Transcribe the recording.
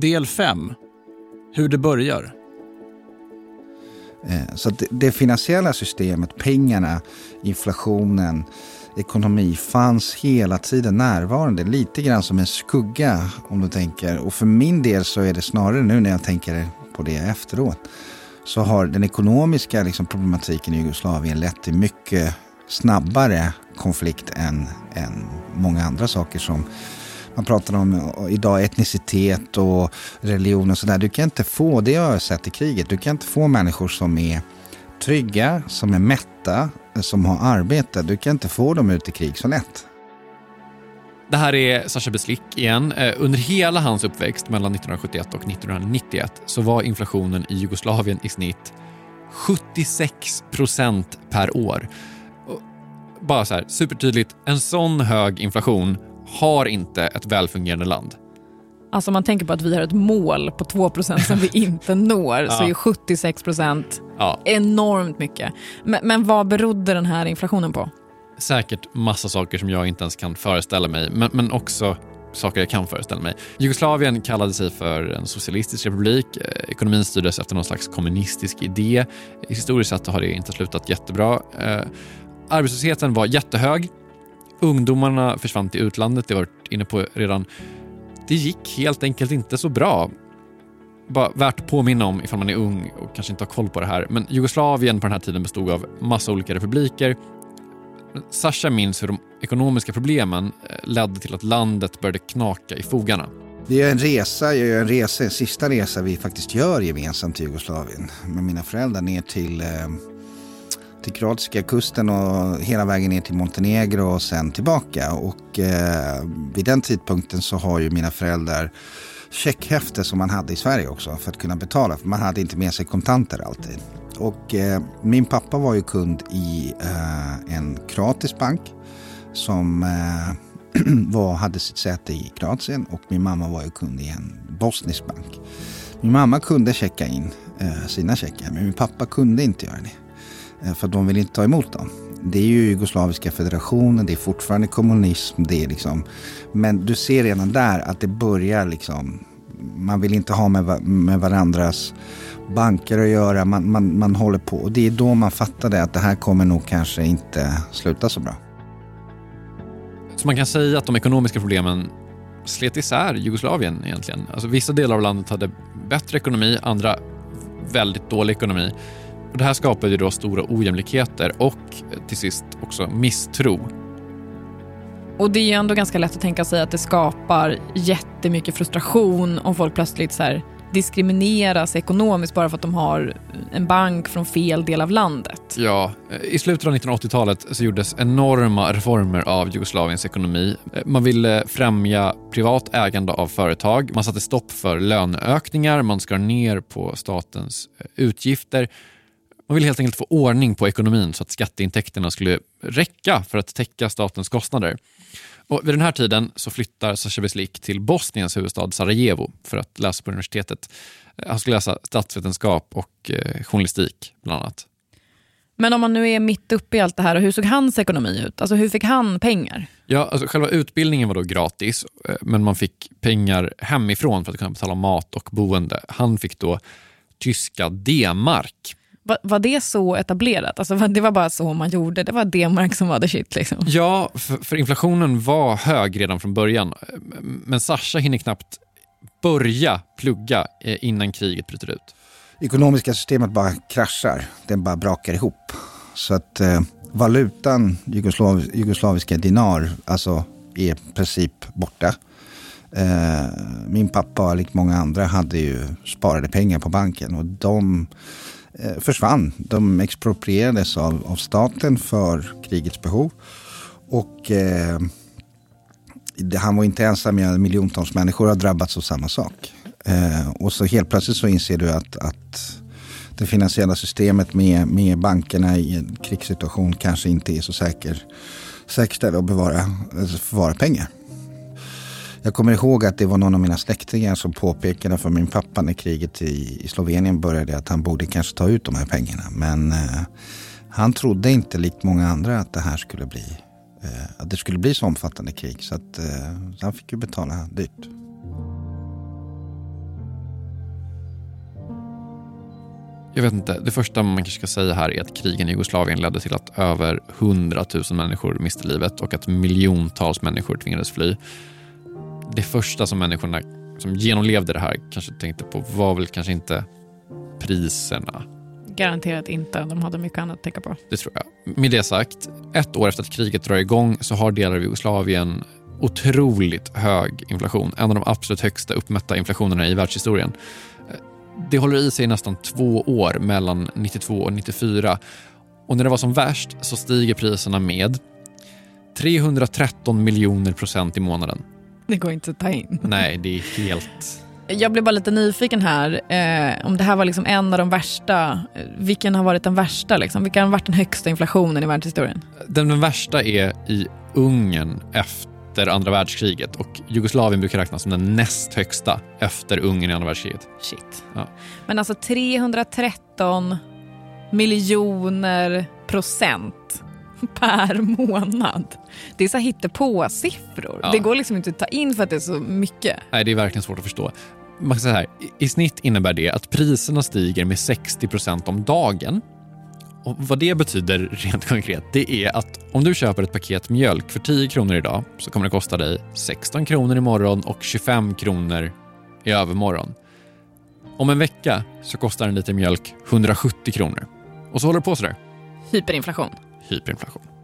Del 5. Hur det börjar. Eh, så det, det finansiella systemet, pengarna, inflationen, ekonomi fanns hela tiden närvarande. Lite grann som en skugga om du tänker. Och för min del så är det snarare nu när jag tänker på det efteråt. Så har den ekonomiska liksom, problematiken i Jugoslavien lett till mycket snabbare konflikt än, än många andra saker som man pratar om eh, idag etnicitet och religion och sådär. Du kan inte få, det har jag sett i kriget, du kan inte få människor som är trygga, som är mätta, eh, som har arbete. Du kan inte få dem ut i krig så lätt. Det här är Sasha Beslik igen. Eh, under hela hans uppväxt mellan 1971 och 1991 så var inflationen i Jugoslavien i snitt 76 procent per år. Bara så här, supertydligt, en sån hög inflation har inte ett välfungerande land. Alltså man tänker på att vi har ett mål på 2% som vi inte når, ja. så är 76 ja. enormt mycket. Men, men vad berodde den här inflationen på? Säkert massa saker som jag inte ens kan föreställa mig, men, men också saker jag kan föreställa mig. Jugoslavien kallade sig för en socialistisk republik. Eh, ekonomin styrdes efter någon slags kommunistisk idé. Historiskt sett har det inte slutat jättebra. Eh, arbetslösheten var jättehög. Ungdomarna försvann till utlandet, det har varit inne på redan. Det gick helt enkelt inte så bra. Bara värt att påminna om ifall man är ung och kanske inte har koll på det här. Men Jugoslavien på den här tiden bestod av massa olika republiker. Sasha minns hur de ekonomiska problemen eh, ledde till att landet började knaka i fogarna. Det är en resa, jag gör en resa, en sista resa vi faktiskt gör gemensamt i Jugoslavien med mina föräldrar ner till, eh, till kroatiska kusten och hela vägen ner till Montenegro och sen tillbaka. Och eh, vid den tidpunkten så har ju mina föräldrar checkhäfte som man hade i Sverige också för att kunna betala. För man hade inte med sig kontanter alltid. Och eh, min pappa var ju kund i eh, en kroatisk bank som eh, var, hade sitt säte i Kroatien och min mamma var ju kund i en bosnisk bank. Min mamma kunde checka in eh, sina checkar men min pappa kunde inte göra det. Eh, för de vill inte ta emot dem. Det är ju Jugoslaviska federationen, det är fortfarande kommunism. Det är liksom, men du ser redan där att det börjar liksom, man vill inte ha med, med varandras banker att göra. Man, man, man håller på. Och det är då man fattade att det här kommer nog kanske inte sluta så bra. Så man kan säga att de ekonomiska problemen slet isär Jugoslavien egentligen. Alltså vissa delar av landet hade bättre ekonomi, andra väldigt dålig ekonomi. Och det här skapade då stora ojämlikheter och till sist också misstro. Och det är ju ändå ganska lätt att tänka sig att det skapar jättemycket frustration om folk plötsligt så här diskrimineras ekonomiskt bara för att de har en bank från fel del av landet. Ja, i slutet av 1980-talet så gjordes enorma reformer av Jugoslaviens ekonomi. Man ville främja privat ägande av företag, man satte stopp för löneökningar, man skar ner på statens utgifter. Man ville helt enkelt få ordning på ekonomin så att skatteintäkterna skulle räcka för att täcka statens kostnader. Och vid den här tiden så flyttar Sasha Beslik till Bosniens huvudstad Sarajevo för att läsa på universitetet. Han skulle läsa statsvetenskap och eh, journalistik bland annat. Men om man nu är mitt uppe i allt det här, hur såg hans ekonomi ut? Alltså hur fick han pengar? Ja, alltså själva utbildningen var då gratis, eh, men man fick pengar hemifrån för att kunna betala mat och boende. Han fick då tyska D-mark var, var det så etablerat? Alltså, det var bara så man gjorde? Det var D-mark som var the shit? Liksom. Ja, för, för, inflationen var hög redan från början. Men Sasha hinner knappt börja plugga eh, innan kriget bryter ut. Ekonomiska systemet bara kraschar. Den bara brakar ihop. Så att eh, valutan, jugoslav, jugoslaviska dinar, alltså är i princip borta. Eh, min pappa, likt många andra, hade ju sparade pengar på banken och de Eh, försvann. De exproprierades av, av staten för krigets behov. Och eh, han var inte ensam, miljontals människor har drabbats av samma sak. Eh, och så helt plötsligt så inser du att, att det finansiella systemet med, med bankerna i en krigssituation kanske inte är så säker, säkerställda att bevara, alltså förvara pengar. Jag kommer ihåg att det var någon av mina släktingar som påpekade för min pappa när kriget i, i Slovenien började att han borde kanske ta ut de här pengarna. Men eh, han trodde inte likt många andra att det här skulle bli, eh, att det skulle bli så omfattande krig. Så, att, eh, så han fick ju betala dyrt. Jag vet inte, det första man kanske ska säga här är att krigen i Jugoslavien ledde till att över 100 000 människor miste livet och att miljontals människor tvingades fly. Det första som människorna som genomlevde det här kanske tänkte på var väl kanske inte priserna. Garanterat inte. De hade mycket annat att tänka på. Det tror jag. Med det sagt, ett år efter att kriget drar igång så har delar av Jugoslavien otroligt hög inflation. En av de absolut högsta uppmätta inflationerna i världshistorien. Det håller i sig nästan två år mellan 92 och 94 och när det var som värst så stiger priserna med 313 miljoner procent i månaden. Det går inte att ta in. Nej, det är helt... Jag blev bara lite nyfiken här, eh, om det här var liksom en av de värsta. eh, Vilken har varit den värsta? Liksom? Vilken har varit den högsta inflationen i världshistorien? Den, den värsta är i Ungern efter andra världskriget och Jugoslavien brukar räknas som den näst högsta efter Ungern i andra världskriget. Shit. Ja. Men alltså 313 miljoner procent per månad. Det är så hittepå-siffror. Ja. Det går liksom inte att ta in för att det är så mycket. Nej, det är verkligen svårt att förstå. Man kan säga här, i, snitt innebär det att priserna stiger med 60% om dagen. Och vad det betyder rent konkret, det är att om du köper ett paket mjölk för 10 kronor idag så kommer det kosta dig 16 kronor imorgon och 25 kronor i övermorgon. Om en vecka så kostar en liter mjölk 170 kronor. Och så håller det på sådär. Hyperinflation. Hyperinflation.